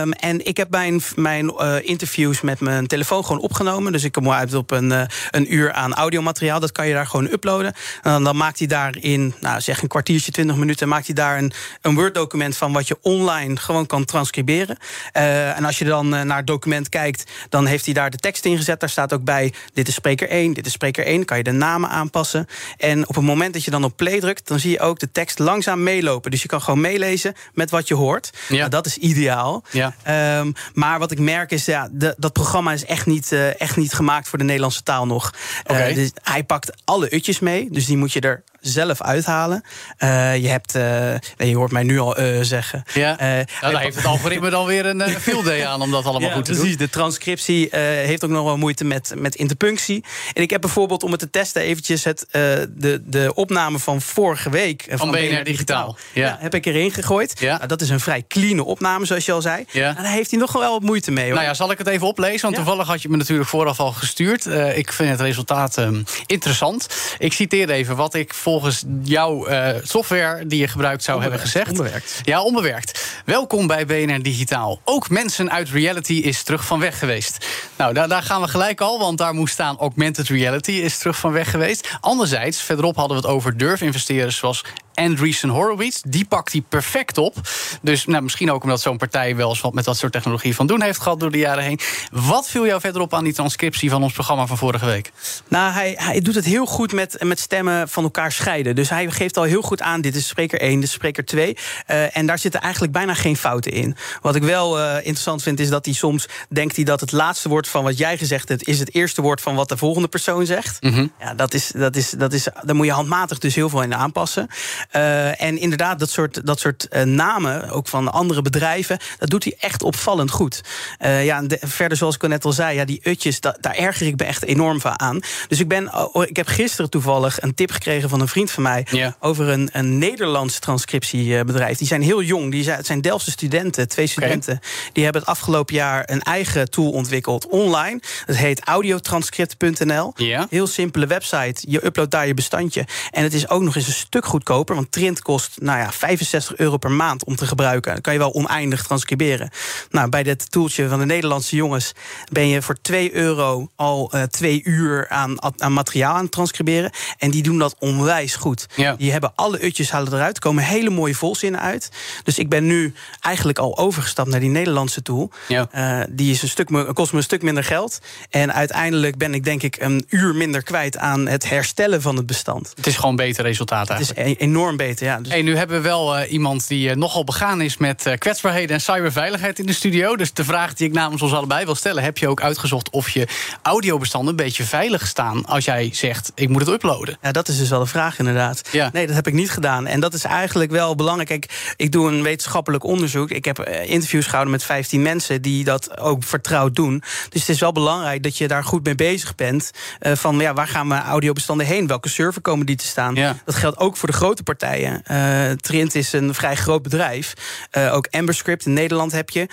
Um, en ik heb mijn, mijn uh, interviews met mijn telefoon gewoon opgenomen. Dus ik kom uit op een, uh, een uur aan audiomateriaal. Dat kan je daar gewoon uploaden. En dan, maakt hij daar in, nou zeg een kwartiertje, twintig minuten... maakt hij daar een, een Word-document van wat je online gewoon kan transcriberen. Uh, en als je dan naar het document kijkt, dan heeft hij daar de tekst in gezet. Daar staat ook bij, dit is spreker 1, dit is spreker 1. kan je de namen aanpassen. En op het moment dat je dan op play drukt... dan zie je ook de tekst langzaam meelopen. Dus je kan gewoon meelezen met wat je hoort. Ja. Nou, dat is ideaal. Ja. Um, maar wat ik merk is, ja, de, dat programma is echt niet, uh, echt niet gemaakt voor de Nederlandse taal nog. Okay. Uh, dus hij pakt alle utjes mee, dus die moet je er zelf uithalen. Uh, je hebt, uh, je hoort mij nu al uh, zeggen. Ja, nou, daar heeft het algoritme dan weer een field day aan om dat allemaal ja, goed te precies. doen. De transcriptie heeft ook nog wel moeite met, met interpunctie. En ik heb bijvoorbeeld om het te testen eventjes het, de, de opname van vorige week van, van BNR, BNR Digitaal. Ja. ja. heb ik erin gegooid. Ja. Nou, dat is een vrij clean opname, zoals je al zei. Ja. Nou, daar heeft hij nog wel wat moeite mee. Hoor. Nou ja, zal ik het even oplezen? Want toevallig had je me natuurlijk vooraf al gestuurd. ik vind het resultaat um, interessant. Ik citeer even wat ik voor volgens jouw uh, software die je gebruikt zou onbewerkt, hebben gezegd. Onbewerkt. Ja, onbewerkt. Welkom bij BNR Digitaal. Ook mensen uit reality is terug van weg geweest. Nou, daar, daar gaan we gelijk al, want daar moest staan augmented reality is terug van weg geweest. Anderzijds, verderop hadden we het over durfinvesteerders zoals Andreessen Horowitz. Die pakt hij perfect op. Dus nou, misschien ook omdat zo'n partij wel eens wat met dat soort technologie van doen heeft gehad door de jaren heen. Wat viel jou verderop aan die transcriptie van ons programma van vorige week? Nou, hij, hij doet het heel goed met, met stemmen van elkaar scheiden. Dus hij geeft al heel goed aan: dit is spreker 1, dit is spreker 2. Uh, en daar zitten eigenlijk bijna geen fouten in. Wat ik wel uh, interessant vind, is dat hij soms denkt hij dat het laatste woord van wat jij gezegd hebt, is het eerste woord van wat de volgende persoon zegt. Mm -hmm. Ja, dat is, dat is, dat is, daar moet je handmatig dus heel veel in aanpassen. Uh, en inderdaad, dat soort, dat soort uh, namen, ook van andere bedrijven, dat doet hij echt opvallend goed. Uh, ja, de, verder, zoals ik al net al zei, ja, die utjes, da, daar erger ik me echt enorm van aan. Dus ik, ben, oh, ik heb gisteren toevallig een tip gekregen van een vriend van mij ja. over een, een Nederlands transcriptiebedrijf. Die zijn heel jong, die zijn, het zijn Delftse studenten, twee studenten. Okay. Die hebben het afgelopen jaar een eigen tool ontwikkeld online. Dat heet audiotranscript.nl. Ja. Heel simpele website. Je uploadt daar je bestandje. En het is ook nog eens een stuk goedkoper, want Trint kost nou ja, 65 euro per maand om te gebruiken. Dan kan je wel oneindig transcriberen. Nou, bij dit toeltje van de Nederlandse jongens ben je voor 2 euro al uh, twee uur aan, aan materiaal aan het transcriberen. En die doen dat onwijs goed. Ja. Die hebben alle utjes halen eruit. Er komen hele mooie volzinnen uit. Dus ik ben nu eigenlijk al overgestapt naar die Nederlandse tool. Ja. Uh, die is een stuk, kost me een stuk minder geld. En uiteindelijk ben ik denk ik een uur minder kwijt aan het herstellen van het bestand. Het is gewoon beter resultaat eigenlijk. Het is e enorm beter, ja. Dus... Hey, nu hebben we wel uh, iemand die uh, nogal begaan is met uh, kwetsbaarheden en cyberveiligheid in de studio. Dus de vraag die ik namens ons allebei wil stellen: heb je ook uitgezocht of je audiobestanden een beetje veilig staan als jij zegt ik moet het uploaden? Ja, dat is dus wel de vraag inderdaad. Ja. Nee, dat heb ik niet gedaan. En dat is eigenlijk wel belangrijk. Kijk, ik doe een wetenschappelijk onderzoek. Ik heb interviews gehouden met 15 mensen die dat ook vertrouwd doen. Dus het is wel belangrijk dat je daar goed mee bezig bent. van ja, waar gaan mijn audiobestanden heen? Welke server komen die te staan? Ja. Dat geldt ook voor de grote partijen partijen. Uh, Trint is een vrij groot bedrijf. Uh, ook Amberscript in Nederland heb je. Uh,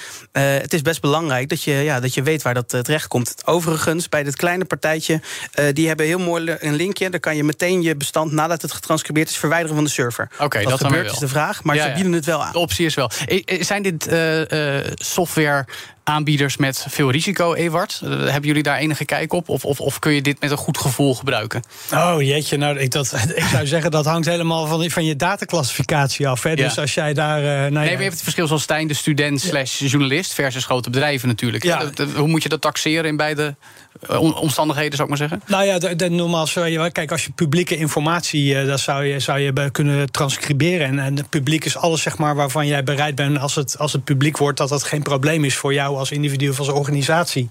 het is best belangrijk dat je, ja, dat je weet waar dat terecht komt. Overigens, bij dit kleine partijtje, die hebben heel mooi een linkje. Daar kan je meteen je bestand, nadat het getranscribeerd is, verwijderen van de server. Oké, dat gebeurt is de vraag, maar ja, ze bieden het wel aan. De optie is wel. Zijn dit software aanbieders met veel risico, Ewart? Uh, hebben jullie daar enige kijk op? Of, of, of, kun je dit met een goed gevoel gebruiken? Oh jeetje, nou, ik, dat, ik zou zeggen dat hangt helemaal van, van je dataclassificatie af. Hè? Dus als jij daar. Uh, nou nee, ja. je hebt het verschil zoals Stijn, de student slash journalist versus grote bedrijven natuurlijk. Ja. Hoe moet je dat taxeren in beide eh, omstandigheden, zou ik maar zeggen? Nou ja, de, de, normaal zou je, kijk, als je publieke informatie, uh, dat zou je, zou je kunnen transcriberen. En, en het publiek is alles zeg maar, waarvan jij bereid bent, als het, als het publiek wordt, dat dat geen probleem is voor jou als individu of als organisatie.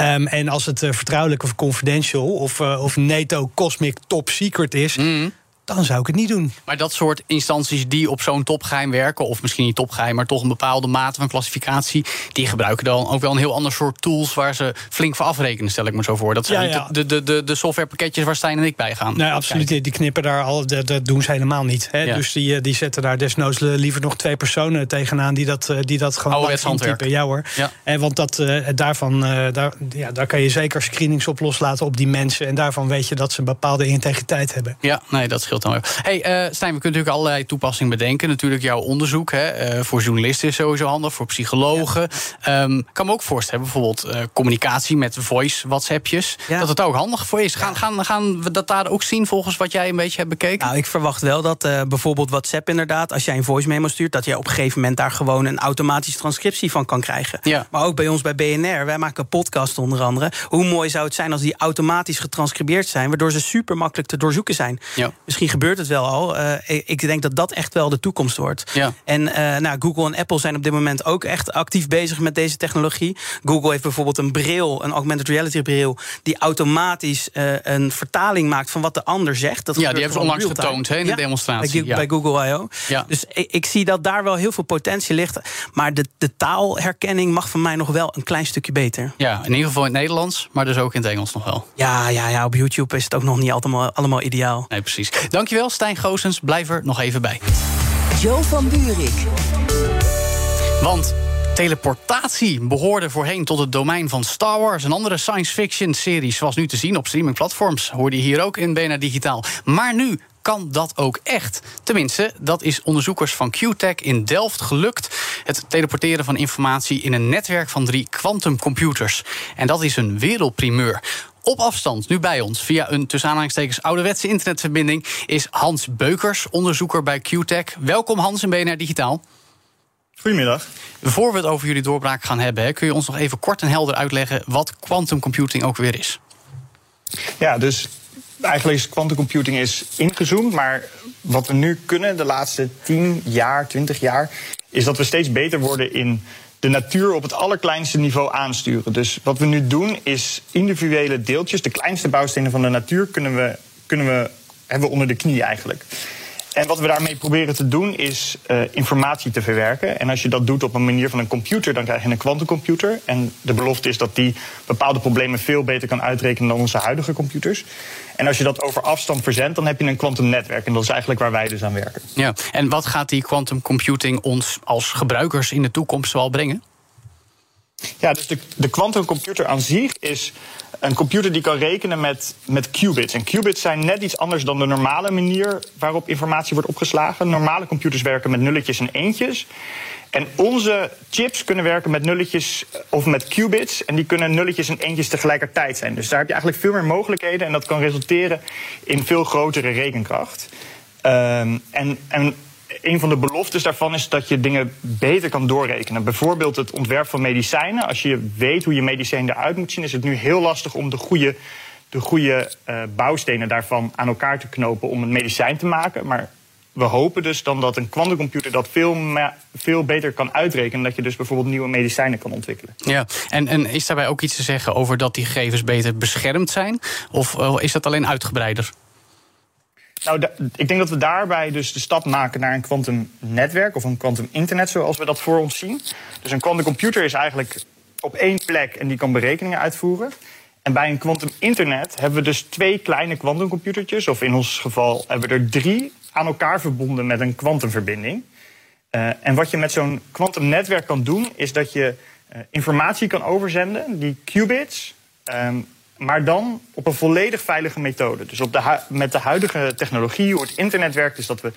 Um, en als het uh, vertrouwelijk of confidential of, of NATO Cosmic Top Secret is. Mm dan zou ik het niet doen. Maar dat soort instanties die op zo'n topgeheim werken, of misschien niet topgeheim, maar toch een bepaalde mate van klassificatie, die gebruiken dan ook wel een heel ander soort tools waar ze flink voor afrekenen, stel ik me zo voor. Dat zijn ja, De, de, de, de softwarepakketjes waar Stijn en ik bij gaan. Nee, absoluut. Die knippen daar al, dat, dat doen ze helemaal niet. Hè? Dus die, eh, die zetten daar desnoods liever nog twee personen tegenaan die dat, eh, die dat gewoon intypen. Ja hoor. Ja. En want dat, uh, daarvan, daar, ja, daar kan je zeker screenings op loslaten op die mensen. En daarvan weet je dat ze een bepaalde integriteit hebben. Ja, nee, dat scheelt Hey, uh, Stijn, we kunnen natuurlijk allerlei toepassingen bedenken. Natuurlijk jouw onderzoek hè, uh, voor journalisten is sowieso handig, voor psychologen. Ja. Um, kan me ook voorstellen, bijvoorbeeld uh, communicatie met voice WhatsAppjes. Ja. Dat het ook handig voor is. Gaan, gaan, gaan we dat daar ook zien volgens wat jij een beetje hebt bekeken? Nou, ik verwacht wel dat bijvoorbeeld WhatsApp inderdaad, als jij een voice memo stuurt, dat je op een gegeven moment daar gewoon een automatische transcriptie van kan krijgen. Ja. Maar ook bij ons bij BNR, wij maken podcast onder andere. Hoe mooi zou het zijn als die automatisch getranscribeerd zijn, waardoor ze super makkelijk te doorzoeken zijn. Ja. Misschien gebeurt het wel al. Uh, ik denk dat dat echt wel de toekomst wordt. Ja. En uh, nou, Google en Apple zijn op dit moment ook echt actief bezig met deze technologie. Google heeft bijvoorbeeld een bril, een augmented reality bril, die automatisch uh, een vertaling maakt van wat de ander zegt. Dat ja, die hebben ze onlangs getoond he, in de demonstratie. Bij, ja. bij Google I.O. Dus ik, ik, zie dat daar wel heel veel potentie ligt. Maar de, de taalherkenning mag van mij nog wel een klein stukje beter. Ja, in ieder geval in het Nederlands, maar dus ook in het Engels nog wel. Ja, ja, ja op YouTube is het ook nog niet allemaal, allemaal ideaal. Nee, precies. Dankjewel, Stijn Goosens. Blijf er nog even bij. Joe van Buurik. Want Teleportatie behoorde voorheen tot het domein van Star Wars en andere science fiction series, zoals nu te zien op streamingplatforms. Hoorde je hier ook in BNR Digitaal. Maar nu kan dat ook echt. Tenminste, dat is onderzoekers van QTech in Delft gelukt. Het teleporteren van informatie in een netwerk van drie quantumcomputers. En dat is een wereldprimeur. Op afstand, nu bij ons, via een tussen aanhalingstekens ouderwetse internetverbinding, is Hans Beukers, onderzoeker bij QTech. Welkom Hans in BNR Digitaal. Goedemiddag. Voor we het over jullie doorbraak gaan hebben, kun je ons nog even kort en helder uitleggen wat quantum computing ook weer is? Ja, dus eigenlijk is quantum computing is ingezoomd, maar wat we nu kunnen de laatste 10 jaar, 20 jaar, is dat we steeds beter worden in de natuur op het allerkleinste niveau aansturen. Dus wat we nu doen is individuele deeltjes, de kleinste bouwstenen van de natuur, kunnen we, kunnen we, hebben we onder de knie eigenlijk. En wat we daarmee proberen te doen is uh, informatie te verwerken. En als je dat doet op een manier van een computer, dan krijg je een kwantumcomputer. En de belofte is dat die bepaalde problemen veel beter kan uitrekenen dan onze huidige computers. En als je dat over afstand verzendt, dan heb je een kwantumnetwerk. En dat is eigenlijk waar wij dus aan werken. Ja, en wat gaat die quantum computing ons als gebruikers in de toekomst wel brengen? Ja, dus de, de quantumcomputer aan zich is een computer die kan rekenen met, met qubits. En qubits zijn net iets anders dan de normale manier waarop informatie wordt opgeslagen. Normale computers werken met nulletjes en eentjes. En onze chips kunnen werken met nulletjes of met qubits. En die kunnen nulletjes en eentjes tegelijkertijd zijn. Dus daar heb je eigenlijk veel meer mogelijkheden. En dat kan resulteren in veel grotere rekenkracht. Um, en, en een van de beloftes daarvan is dat je dingen beter kan doorrekenen. Bijvoorbeeld het ontwerp van medicijnen. Als je weet hoe je medicijn eruit moet zien, is het nu heel lastig om de goede, de goede uh, bouwstenen daarvan aan elkaar te knopen om een medicijn te maken. Maar we hopen dus dan dat een kwantumcomputer dat veel, veel beter kan uitrekenen. Dat je dus bijvoorbeeld nieuwe medicijnen kan ontwikkelen. Ja, en, en is daarbij ook iets te zeggen over dat die gegevens beter beschermd zijn? Of uh, is dat alleen uitgebreider? Nou, ik denk dat we daarbij dus de stap maken naar een kwantumnetwerk of een quantum internet zoals we dat voor ons zien. Dus een quantumcomputer is eigenlijk op één plek en die kan berekeningen uitvoeren. En bij een quantum internet hebben we dus twee kleine quantumcomputertjes, of in ons geval hebben we er drie aan elkaar verbonden met een kwantumverbinding. Uh, en wat je met zo'n kwantumnetwerk kan doen, is dat je uh, informatie kan overzenden, die qubits, um, maar dan op een volledig veilige methode. Dus op de met de huidige technologie, hoe het internet werkt, is dat we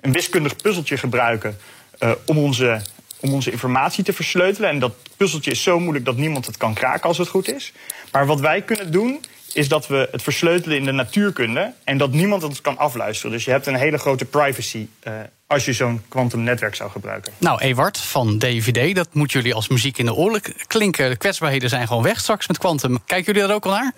een wiskundig puzzeltje gebruiken uh, om, onze, om onze informatie te versleutelen. En dat puzzeltje is zo moeilijk dat niemand het kan kraken als het goed is. Maar wat wij kunnen doen, is dat we het versleutelen in de natuurkunde en dat niemand het kan afluisteren. Dus je hebt een hele grote privacy uh, als je zo'n kwantumnetwerk zou gebruiken. Nou, Ewart van DVD, dat moet jullie als muziek in de oren klinken. De kwetsbaarheden zijn gewoon weg straks met kwantum. Kijken jullie daar ook al naar?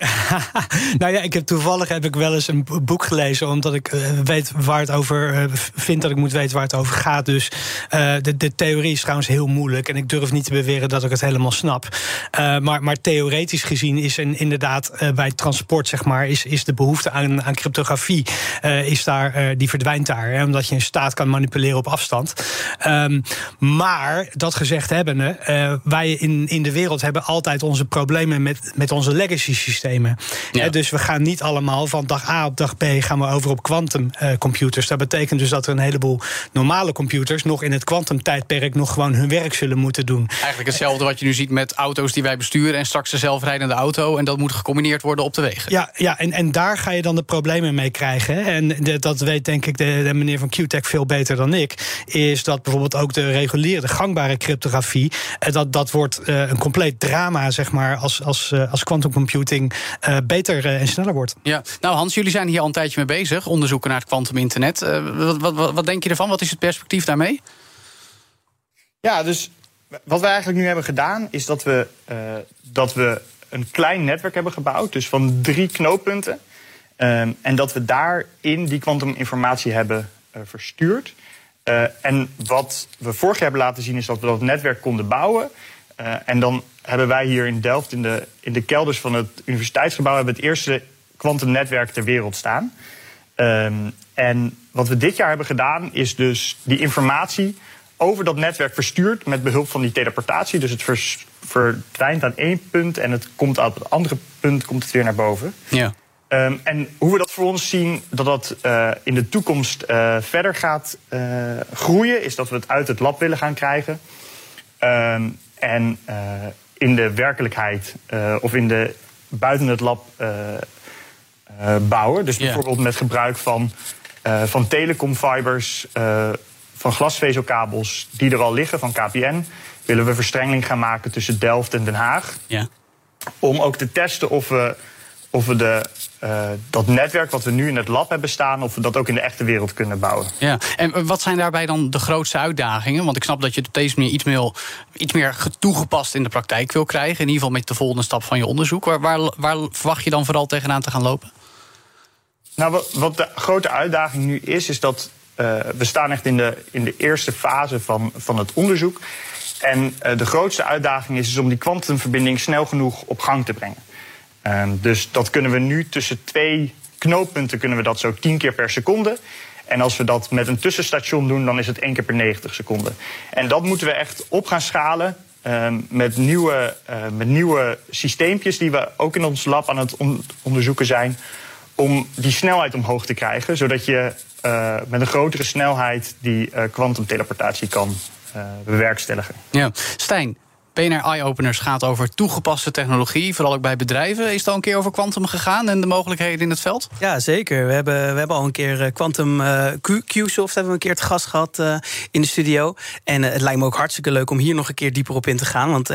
nou ja, ik heb toevallig heb ik wel eens een boek gelezen, omdat ik uh, weet waar het over uh, vind dat ik moet weten waar het over gaat. Dus uh, de, de, theorie is trouwens heel moeilijk en ik durf niet te beweren dat ik het helemaal snap. maar, maar theoretisch gezien is in, inderdaad bij transport, zeg maar, is, is de behoefte aan, aan cryptografie, is daar, die verdwijnt daar. Hè, omdat je een staat kan manipuleren manipuleren op afstand. Um, maar dat gezegd hebbende, uh, wij in, in de wereld hebben altijd onze problemen met, met onze legacy systemen. Ja. dus we gaan niet allemaal van dag A op dag B gaan we over op quantum uh, computers. Dat betekent dus dat er een heleboel normale computers nog in het quantum tijdperk nog gewoon hun werk zullen moeten doen. Eigenlijk hetzelfde wat je nu ziet met auto's die wij besturen en straks de zelfrijdende auto. En dat moet gecombineerd worden op de wegen. Ja, ja en, en daar ga je dan de problemen mee krijgen. En de, dat weet denk ik de, de meneer van QTech veel beter dan ik, is dat bijvoorbeeld ook de reguliere, gangbare cryptografie, eh, dat, dat wordt uh, een compleet drama, zeg maar, als, als, uh, als quantum computing uh, beter en sneller wordt. Ja, nou Hans, jullie zijn hier al een tijdje mee bezig, onderzoeken naar het quantum internet. Wat, wat, wat, wat denk je ervan? Wat is het perspectief daarmee? Ja, dus wat we eigenlijk nu hebben gedaan, is dat we, dat we een klein netwerk hebben gebouwd, dus van drie knooppunten. Um, en dat we daarin die kwantuminformatie hebben uh, verstuurd. Uh, en wat we vorig jaar hebben laten zien is dat we dat netwerk konden bouwen. Uh, en dan hebben wij hier in Delft in de, in de kelders van het universiteitsgebouw hebben het eerste kwantumnetwerk ter wereld staan. Um, en wat we dit jaar hebben gedaan is dus die informatie over dat netwerk verstuurd met behulp van die teleportatie. Dus het verdwijnt aan één punt en het komt op het andere punt komt het weer naar boven. Ja. Um, en hoe we dat voor ons zien, dat dat uh, in de toekomst uh, verder gaat uh, groeien, is dat we het uit het lab willen gaan krijgen. Um, en in de werkelijkheid of in de, buiten het lab bouwen. Dus bijvoorbeeld met gebruik van, van telecomfibers, van glasvezelkabels die er al liggen, van KPN. Willen we verstrengeling gaan maken tussen Delft en Den Haag. Om ook te testen of we of we de, uh, dat netwerk wat we nu in het lab hebben staan, of we dat ook in de echte wereld kunnen bouwen. Ja, en wat zijn daarbij dan de grootste uitdagingen? Want ik snap dat je op deze manier iets meer, iets meer toegepast in de praktijk wil krijgen. In ieder geval met de volgende stap van je onderzoek. Waar, waar, waar verwacht je dan vooral tegenaan te gaan lopen? Nou, wat, wat de grote uitdaging nu is, is dat uh, we staan echt in de, in de eerste fase van, van het onderzoek. En uh, de grootste uitdaging is, is om die kwantumverbinding snel genoeg op gang te brengen. Um, dus dat kunnen we nu tussen twee knooppunten kunnen we dat zo 10 keer per seconde. En als we dat met een tussenstation doen, dan is het één keer per 90 seconden. En dat moeten we echt op gaan schalen. Um, met, nieuwe, uh, met nieuwe systeempjes die we ook in ons lab aan het on onderzoeken zijn. Om die snelheid omhoog te krijgen. Zodat je uh, met een grotere snelheid die kwantumteleportatie uh, kan bewerkstelligen. Ja. Stijn, BNR Eye-Openers gaat over toegepaste technologie, vooral ook bij bedrijven. Is het al een keer over quantum gegaan en de mogelijkheden in het veld? Ja, zeker. We hebben, we hebben al een keer eh, Quantum uh, Qsoft hebben we een keer het gast gehad uh, in de studio. En het lijkt me ook hartstikke leuk om hier nog een keer dieper op in te gaan. Want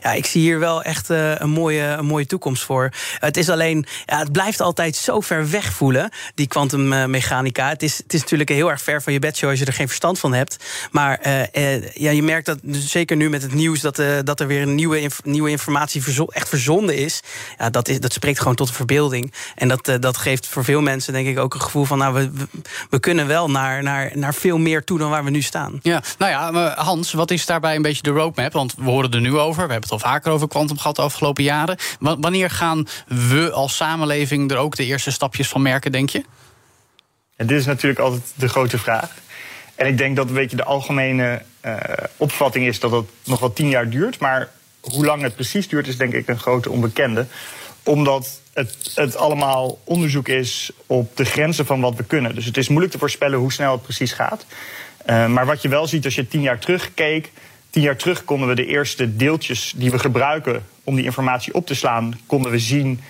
ja, ik zie hier wel echt een, mooie, een mooie toekomst voor. het is alleen, ja, het blijft altijd zo ver weg voelen, die kwantummechanica. Het is, het is natuurlijk heel erg ver van je bedshow als je er geen verstand van hebt. Maar ja, je merkt dat, zeker nu met het nieuws, dat dat er weer een nieuwe, nieuwe informatie echt verzonden is, ja, dat, is, dat spreekt gewoon tot de verbeelding. En dat, uh, dat geeft voor veel mensen, denk ik, ook een gevoel van, nou, we, we, kunnen wel naar, naar, naar veel meer toe dan waar we nu staan. Ja, nou ja, Hans, wat is daarbij een beetje de roadmap? Want we horen er nu over, we hebben het al vaker over kwantum gehad de afgelopen jaren. wanneer gaan we als samenleving er ook de eerste stapjes van merken, denk je? En dit is natuurlijk altijd de grote vraag. En ik denk dat een beetje de algemene uh, opvatting is dat het nog wel tien jaar duurt. Maar hoe lang het precies duurt, is denk ik een grote onbekende. Omdat het, het allemaal onderzoek is op de grenzen van wat we kunnen. Dus het is moeilijk te voorspellen hoe snel het precies gaat. Uh, maar wat je wel ziet als je tien jaar terugkeek. Tien jaar terug konden we de eerste deeltjes die we gebruiken om die informatie op te slaan, konden we zien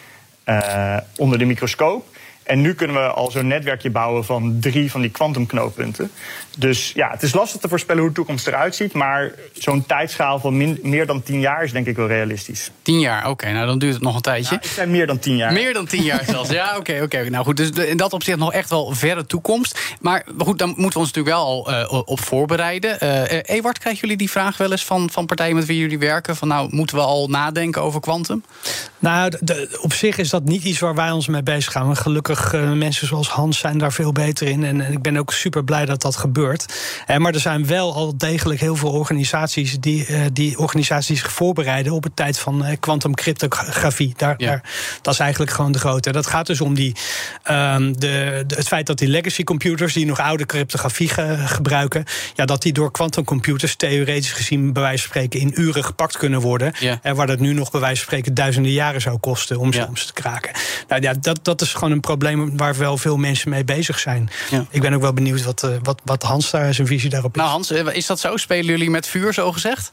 uh, onder de microscoop. En nu kunnen we al zo'n netwerkje bouwen van drie van die kwantumknooppunten. Dus ja, het is lastig te voorspellen hoe de toekomst eruit ziet. Maar zo'n tijdschaal van min, meer dan tien jaar is denk ik wel realistisch. Tien jaar, oké. nou, dan duurt het nog een tijdje. Ja, het zijn meer dan tien jaar. Meer dan tien jaar zelfs. Ja, oké, oké. Nou goed, dus in dat opzicht nog echt wel verre toekomst. Maar goed, dan moeten we ons natuurlijk wel al uh, op voorbereiden. Uh, Ewart, krijgen jullie die vraag wel eens van, van partijen met wie jullie werken? Van nou, moeten we al nadenken over kwantum? Nou, de, op zich is dat niet iets waar wij ons mee bezig gaan. Gelukkig uh, mensen zoals Hans zijn daar veel beter in. En, en ik ben ook super blij dat dat gebeurt. Uh, maar er zijn wel al degelijk heel veel organisaties die, uh, die organisaties zich voorbereiden op het tijd van quantum cryptografie. Daar, ja. daar, dat is eigenlijk gewoon de grote. Dat gaat dus om die, um, de, de, het feit dat die legacy computers die nog oude cryptografie ge, gebruiken, ja, dat die door quantumcomputers theoretisch gezien bij wijze van spreken in uren gepakt kunnen worden. Ja. En waar dat nu nog bij wijze van spreken duizenden jaren zou kosten om ja. ze te kraken. Nou ja, dat, dat is gewoon een probleem waar wel veel mensen mee bezig zijn. Ja. Ik ben ook wel benieuwd wat, uh, wat, wat Hans daar zijn visie daarop is. Nou Hans, is dat zo? Spelen jullie met vuur, zo gezegd?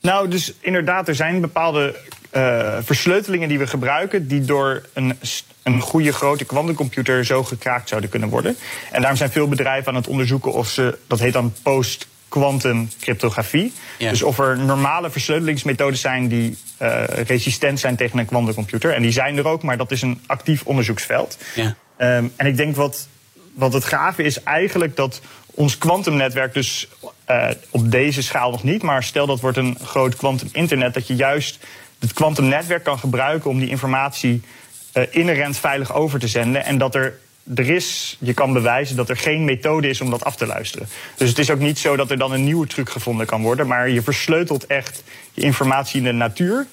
Nou, dus inderdaad, er zijn bepaalde uh, versleutelingen die we gebruiken... die door een, een goede grote kwantumcomputer zo gekraakt zouden kunnen worden. En daarom zijn veel bedrijven aan het onderzoeken of ze... dat heet dan post quantum cryptografie. Ja. Dus of er normale versleutelingsmethodes zijn die uh, resistent zijn tegen een kwantumcomputer. En die zijn er ook, maar dat is een actief onderzoeksveld. Ja. Um, en ik denk wat, wat het gave is eigenlijk dat ons kwantumnetwerk dus uh, op deze schaal nog niet, maar stel dat wordt een groot kwantum internet, dat je juist het kwantumnetwerk kan gebruiken om die informatie uh, inherent veilig over te zenden. En dat er er is, je kan bewijzen dat er geen methode is om dat af te luisteren. Dus het is ook niet zo dat er dan een nieuwe truc gevonden kan worden, maar je versleutelt echt je informatie in de natuur.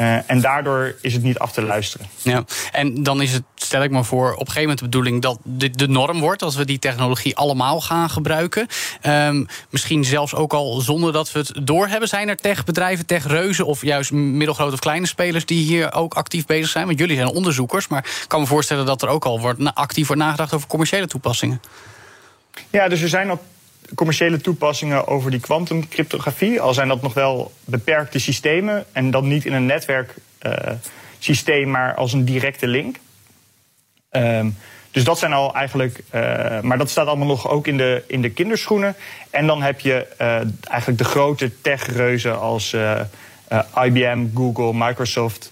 Uh, en daardoor is het niet af te luisteren. Ja, en dan is het, stel ik me voor, op een gegeven moment de bedoeling dat dit de norm wordt als we die technologie allemaal gaan gebruiken. Um, misschien zelfs ook al zonder dat we het doorhebben. Zijn er techbedrijven, techreuzen of juist middelgrote of kleine spelers die hier ook actief bezig zijn? Want jullie zijn onderzoekers, maar ik kan me voorstellen dat er ook al wordt, actief wordt nagedacht over commerciële toepassingen. Ja, dus er zijn al commerciële toepassingen over die kwantumcryptografie. Al zijn dat nog wel beperkte systemen en dan niet in een netwerksysteem, uh, maar als een directe link. Um, dus dat zijn al eigenlijk, uh, maar dat staat allemaal nog ook in de, in de kinderschoenen. En dan heb je uh, eigenlijk de grote techreuzen als IBM, Google, Microsoft,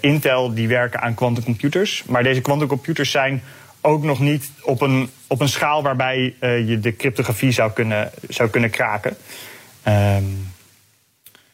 Intel, die werken aan quantumcomputers. Maar deze quantumcomputers zijn ook nog niet op een, op een schaal waarbij uh, je de cryptografie zou kunnen, zou kunnen kraken. Um,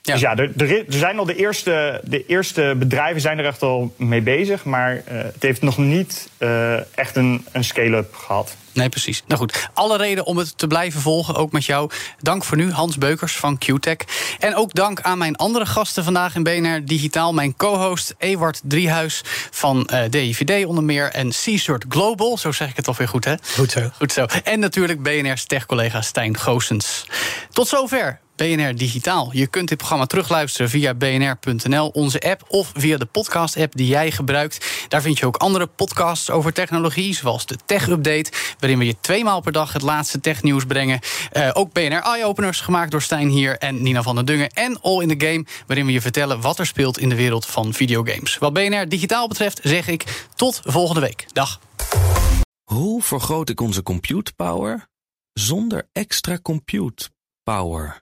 ja. Dus ja, er, er, er, zijn al de eerste, de eerste bedrijven zijn er echt al mee bezig, maar uh, het heeft nog niet uh, echt een, een scale-up gehad. Nee, precies. Nou goed, alle reden om het te blijven volgen, ook met jou. Dank voor nu, Hans Beukers van QTech. En ook dank aan mijn andere gasten vandaag in BNR Digitaal. Mijn co-host Ewart Driehuis van uh, DIVD onder meer. En CSURT Global, zo zeg ik het alweer goed, hè? Goed zo. Goed zo. En natuurlijk BNR's tech-collega Stijn Goosens. Tot zover. BNR Digitaal. Je kunt dit programma terugluisteren via bnr.nl, onze app of via de podcast-app die jij gebruikt. Daar vind je ook andere podcasts over technologie, zoals de Tech Update, waarin we je tweemaal per dag het laatste technieuws brengen. Uh, ook BNR Eye-openers gemaakt door Stijn hier en Nina van der Dungen. En All in the Game, waarin we je vertellen wat er speelt in de wereld van videogames. Wat BNR Digitaal betreft zeg ik tot volgende week. Dag. Hoe vergroot ik onze compute power zonder extra compute power?